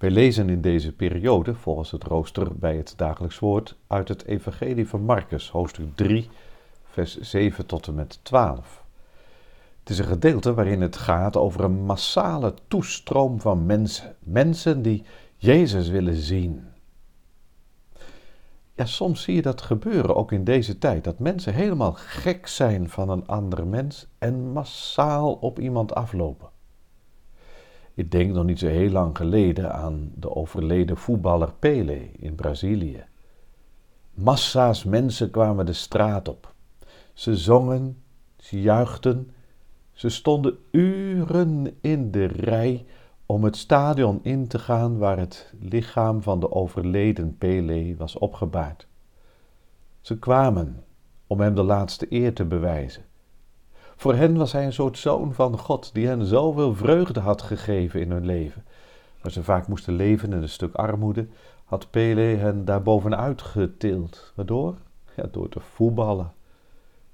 Wij lezen in deze periode, volgens het rooster bij het dagelijks woord, uit het Evangelie van Marcus, hoofdstuk 3, vers 7 tot en met 12. Het is een gedeelte waarin het gaat over een massale toestroom van mensen. Mensen die Jezus willen zien. Ja, soms zie je dat gebeuren, ook in deze tijd, dat mensen helemaal gek zijn van een ander mens en massaal op iemand aflopen. Ik denk nog niet zo heel lang geleden aan de overleden voetballer Pele in Brazilië. Massa's mensen kwamen de straat op. Ze zongen, ze juichten, ze stonden uren in de rij om het stadion in te gaan waar het lichaam van de overleden Pele was opgebaard. Ze kwamen om hem de laatste eer te bewijzen. Voor hen was hij een soort zoon van God, die hen zoveel vreugde had gegeven in hun leven. Waar ze vaak moesten leven in een stuk armoede, had Pele hen daarbovenuit getild. Waardoor? Ja, door te voetballen,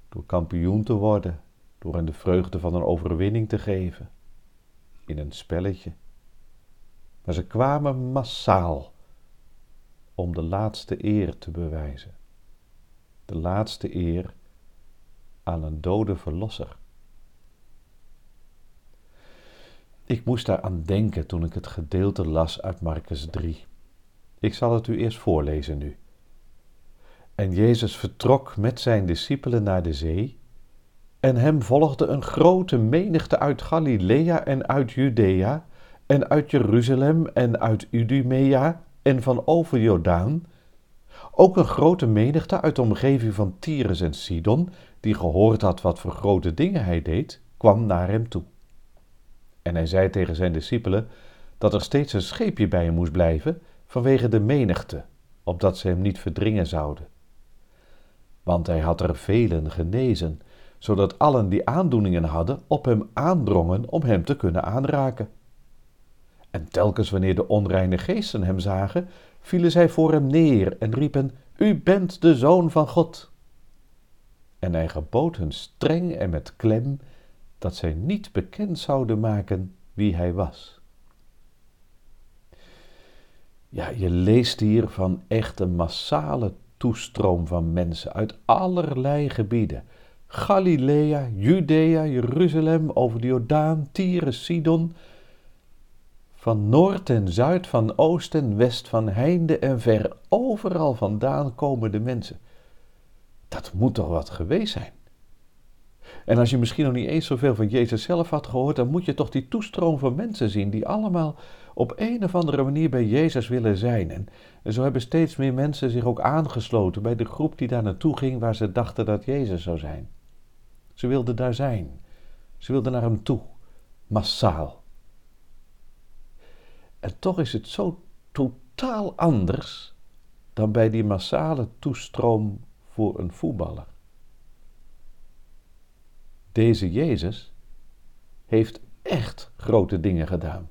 door kampioen te worden, door hen de vreugde van een overwinning te geven. In een spelletje. Maar ze kwamen massaal om de laatste eer te bewijzen. De laatste eer aan een dode verlosser. Ik moest daar aan denken toen ik het gedeelte las uit Marcus 3. Ik zal het u eerst voorlezen nu. En Jezus vertrok met zijn discipelen naar de zee, en hem volgde een grote menigte uit Galilea en uit Judea, en uit Jeruzalem en uit Idumea en van over Jordaan, ook een grote menigte uit de omgeving van Tyrus en Sidon, die gehoord had wat voor grote dingen hij deed, kwam naar hem toe. En hij zei tegen zijn discipelen dat er steeds een scheepje bij hem moest blijven vanwege de menigte, opdat ze hem niet verdringen zouden. Want hij had er velen genezen, zodat allen die aandoeningen hadden op hem aandrongen om hem te kunnen aanraken. En telkens wanneer de onreine geesten hem zagen, vielen zij voor hem neer en riepen: U bent de zoon van God. En hij gebood hun streng en met klem dat zij niet bekend zouden maken wie hij was. Ja, je leest hier van echt een massale toestroom van mensen uit allerlei gebieden. Galilea, Judea, Jeruzalem, over de Jordaan, Tyre, Sidon, van noord en zuid, van oost en west, van heinde en ver, overal vandaan komen de mensen. Dat moet toch wat geweest zijn? En als je misschien nog niet eens zoveel van Jezus zelf had gehoord, dan moet je toch die toestroom van mensen zien die allemaal op een of andere manier bij Jezus willen zijn. En, zo hebben steeds meer mensen zich ook aangesloten bij de groep die daar naartoe ging waar ze dachten dat Jezus zou zijn. Ze wilden daar zijn. Ze wilden naar hem toe. Massaal. En toch is het zo totaal anders dan bij die massale toestroom voor een voetballer. Deze Jezus heeft echt grote dingen gedaan.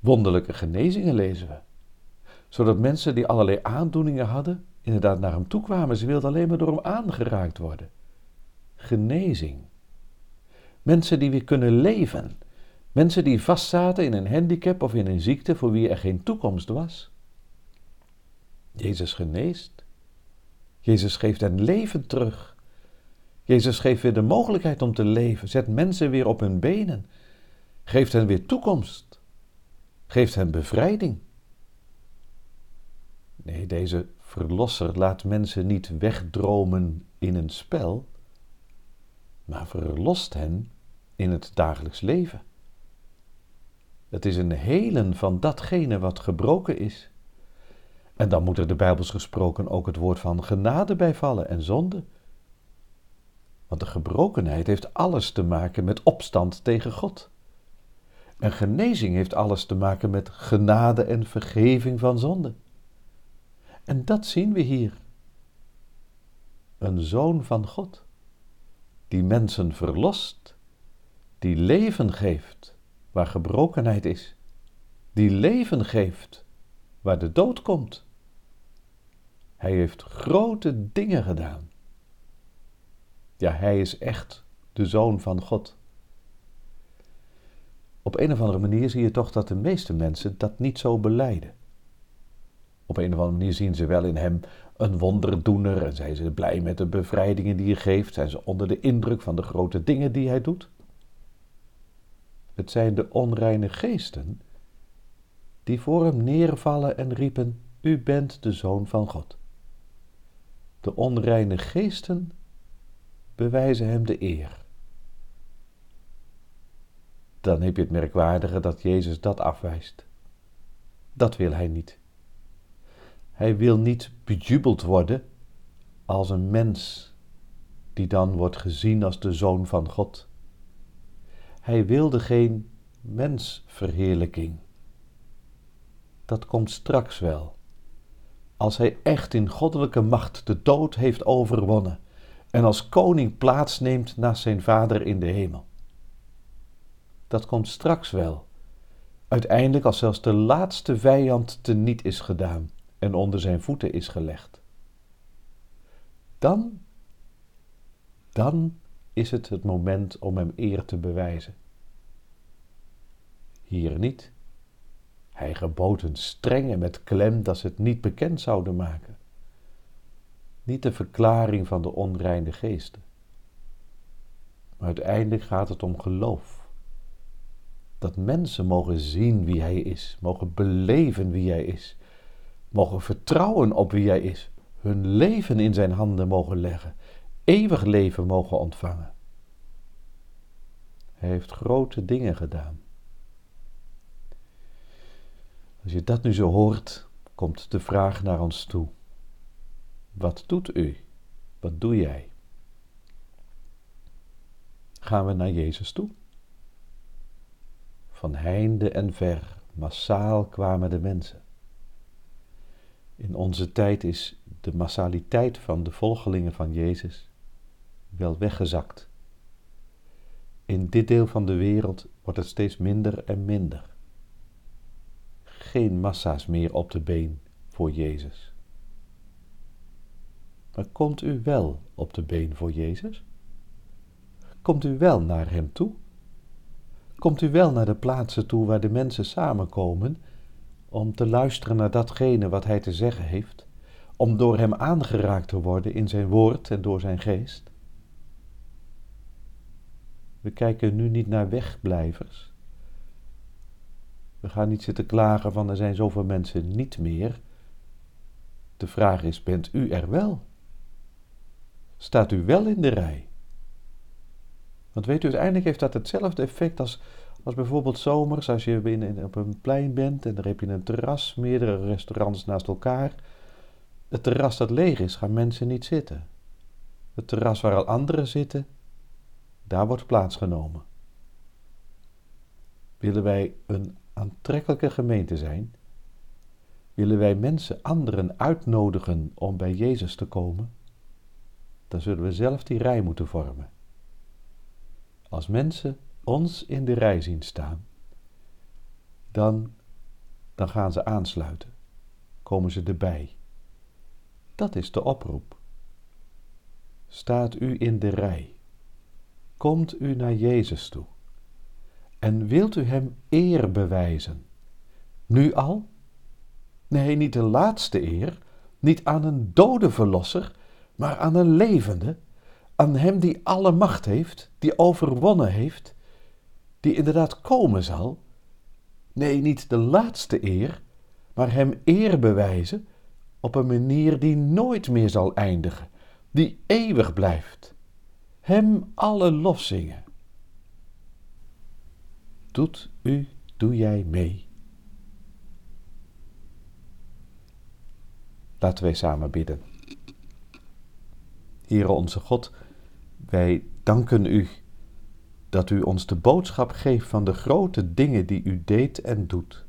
Wonderlijke genezingen lezen we. Zodat mensen die allerlei aandoeningen hadden, inderdaad naar hem toe kwamen. Ze wilden alleen maar door hem aangeraakt worden. Genezing. Mensen die weer kunnen leven. Mensen die vastzaten in een handicap of in een ziekte voor wie er geen toekomst was. Jezus geneest. Jezus geeft hen leven terug. Jezus geeft weer de mogelijkheid om te leven, zet mensen weer op hun benen, geeft hen weer toekomst, geeft hen bevrijding. Nee, deze verlosser laat mensen niet wegdromen in een spel, maar verlost hen in het dagelijks leven. Het is een helen van datgene wat gebroken is. En dan moet er de Bijbels gesproken ook het woord van genade bijvallen en zonde. Want de gebrokenheid heeft alles te maken met opstand tegen God. En genezing heeft alles te maken met genade en vergeving van zonde. En dat zien we hier. Een zoon van God, die mensen verlost, die leven geeft waar gebrokenheid is, die leven geeft waar de dood komt. Hij heeft grote dingen gedaan. Ja, hij is echt de zoon van God. Op een of andere manier zie je toch dat de meeste mensen dat niet zo beleiden. Op een of andere manier zien ze wel in hem een wonderdoener en zijn ze blij met de bevrijdingen die hij geeft, zijn ze onder de indruk van de grote dingen die hij doet. Het zijn de onreine geesten die voor hem neervallen en riepen: U bent de zoon van God. De onreine geesten bewijzen hem de eer. Dan heb je het merkwaardige dat Jezus dat afwijst. Dat wil hij niet. Hij wil niet bejubeld worden als een mens die dan wordt gezien als de zoon van God. Hij wilde geen mensverheerlijking. Dat komt straks wel. Als hij echt in goddelijke macht de dood heeft overwonnen en als koning plaatsneemt naast zijn vader in de hemel. Dat komt straks wel. Uiteindelijk als zelfs de laatste vijand teniet is gedaan en onder zijn voeten is gelegd. Dan, dan is het het moment om hem eer te bewijzen. Hier niet. Hij gebood een streng en met klem dat ze het niet bekend zouden maken. Niet de verklaring van de onreine geesten. Maar uiteindelijk gaat het om geloof. Dat mensen mogen zien wie hij is, mogen beleven wie hij is, mogen vertrouwen op wie hij is, hun leven in zijn handen mogen leggen, eeuwig leven mogen ontvangen. Hij heeft grote dingen gedaan. Als je dat nu zo hoort, komt de vraag naar ons toe. Wat doet u? Wat doe jij? Gaan we naar Jezus toe? Van heinde en ver, massaal kwamen de mensen. In onze tijd is de massaliteit van de volgelingen van Jezus wel weggezakt. In dit deel van de wereld wordt het steeds minder en minder. Geen massa's meer op de been voor Jezus. Maar komt u wel op de been voor Jezus? Komt u wel naar Hem toe? Komt u wel naar de plaatsen toe waar de mensen samenkomen om te luisteren naar datgene wat Hij te zeggen heeft, om door Hem aangeraakt te worden in Zijn woord en door Zijn geest? We kijken nu niet naar wegblijvers. We gaan niet zitten klagen van er zijn zoveel mensen niet meer. De vraag is, bent u er wel? Staat u wel in de rij? Want weet u, uiteindelijk heeft dat hetzelfde effect als, als bijvoorbeeld zomers, als je binnen, op een plein bent en daar heb je een terras, meerdere restaurants naast elkaar. Het terras dat leeg is, gaan mensen niet zitten. Het terras waar al anderen zitten, daar wordt plaats genomen. Willen wij een aantrekkelijke gemeente zijn? Willen wij mensen, anderen uitnodigen om bij Jezus te komen? Dan zullen we zelf die rij moeten vormen. Als mensen ons in de rij zien staan, dan, dan gaan ze aansluiten, komen ze erbij. Dat is de oproep. Staat u in de rij? Komt u naar Jezus toe? En wilt u Hem eer bewijzen? Nu al? Nee, niet de laatste eer, niet aan een dode verlosser, maar aan een levende, aan Hem die alle macht heeft, die overwonnen heeft, die inderdaad komen zal. Nee, niet de laatste eer, maar Hem eer bewijzen op een manier die nooit meer zal eindigen, die eeuwig blijft. Hem alle lof zingen. Doet u, doe jij mee? Laten wij samen bidden. Heere onze God, wij danken u dat u ons de boodschap geeft van de grote dingen die u deed en doet.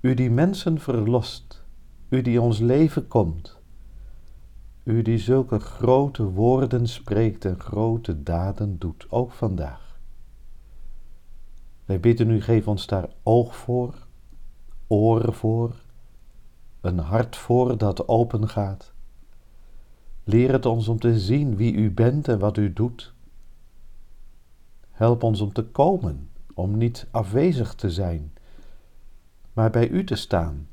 U die mensen verlost, U die ons leven komt. U die zulke grote woorden spreekt en grote daden doet, ook vandaag. Wij bidden u, geef ons daar oog voor, oren voor, een hart voor dat open gaat. Leer het ons om te zien wie u bent en wat u doet. Help ons om te komen, om niet afwezig te zijn, maar bij u te staan,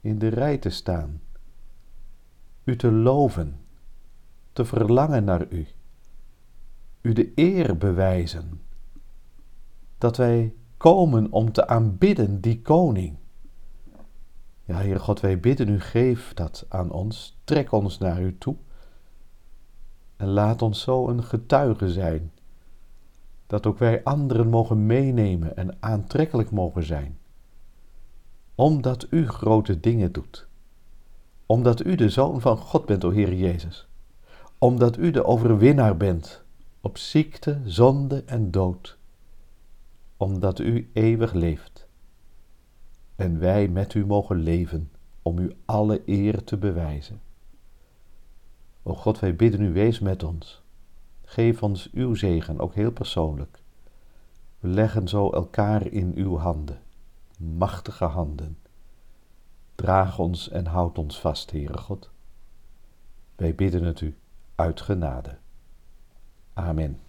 in de rij te staan, u te loven, te verlangen naar u, u de eer bewijzen, dat wij komen om te aanbidden die koning. Ja, Heer God, wij bidden u, geef dat aan ons, trek ons naar u toe en laat ons zo een getuige zijn, dat ook wij anderen mogen meenemen en aantrekkelijk mogen zijn, omdat u grote dingen doet, omdat u de Zoon van God bent, o Heer Jezus, omdat u de overwinnaar bent op ziekte, zonde en dood, omdat u eeuwig leeft en wij met u mogen leven om u alle eer te bewijzen. O God, wij bidden u, wees met ons. Geef ons uw zegen, ook heel persoonlijk. We leggen zo elkaar in uw handen, machtige handen. Draag ons en houd ons vast, Heere God. Wij bidden het u uit genade. Amen.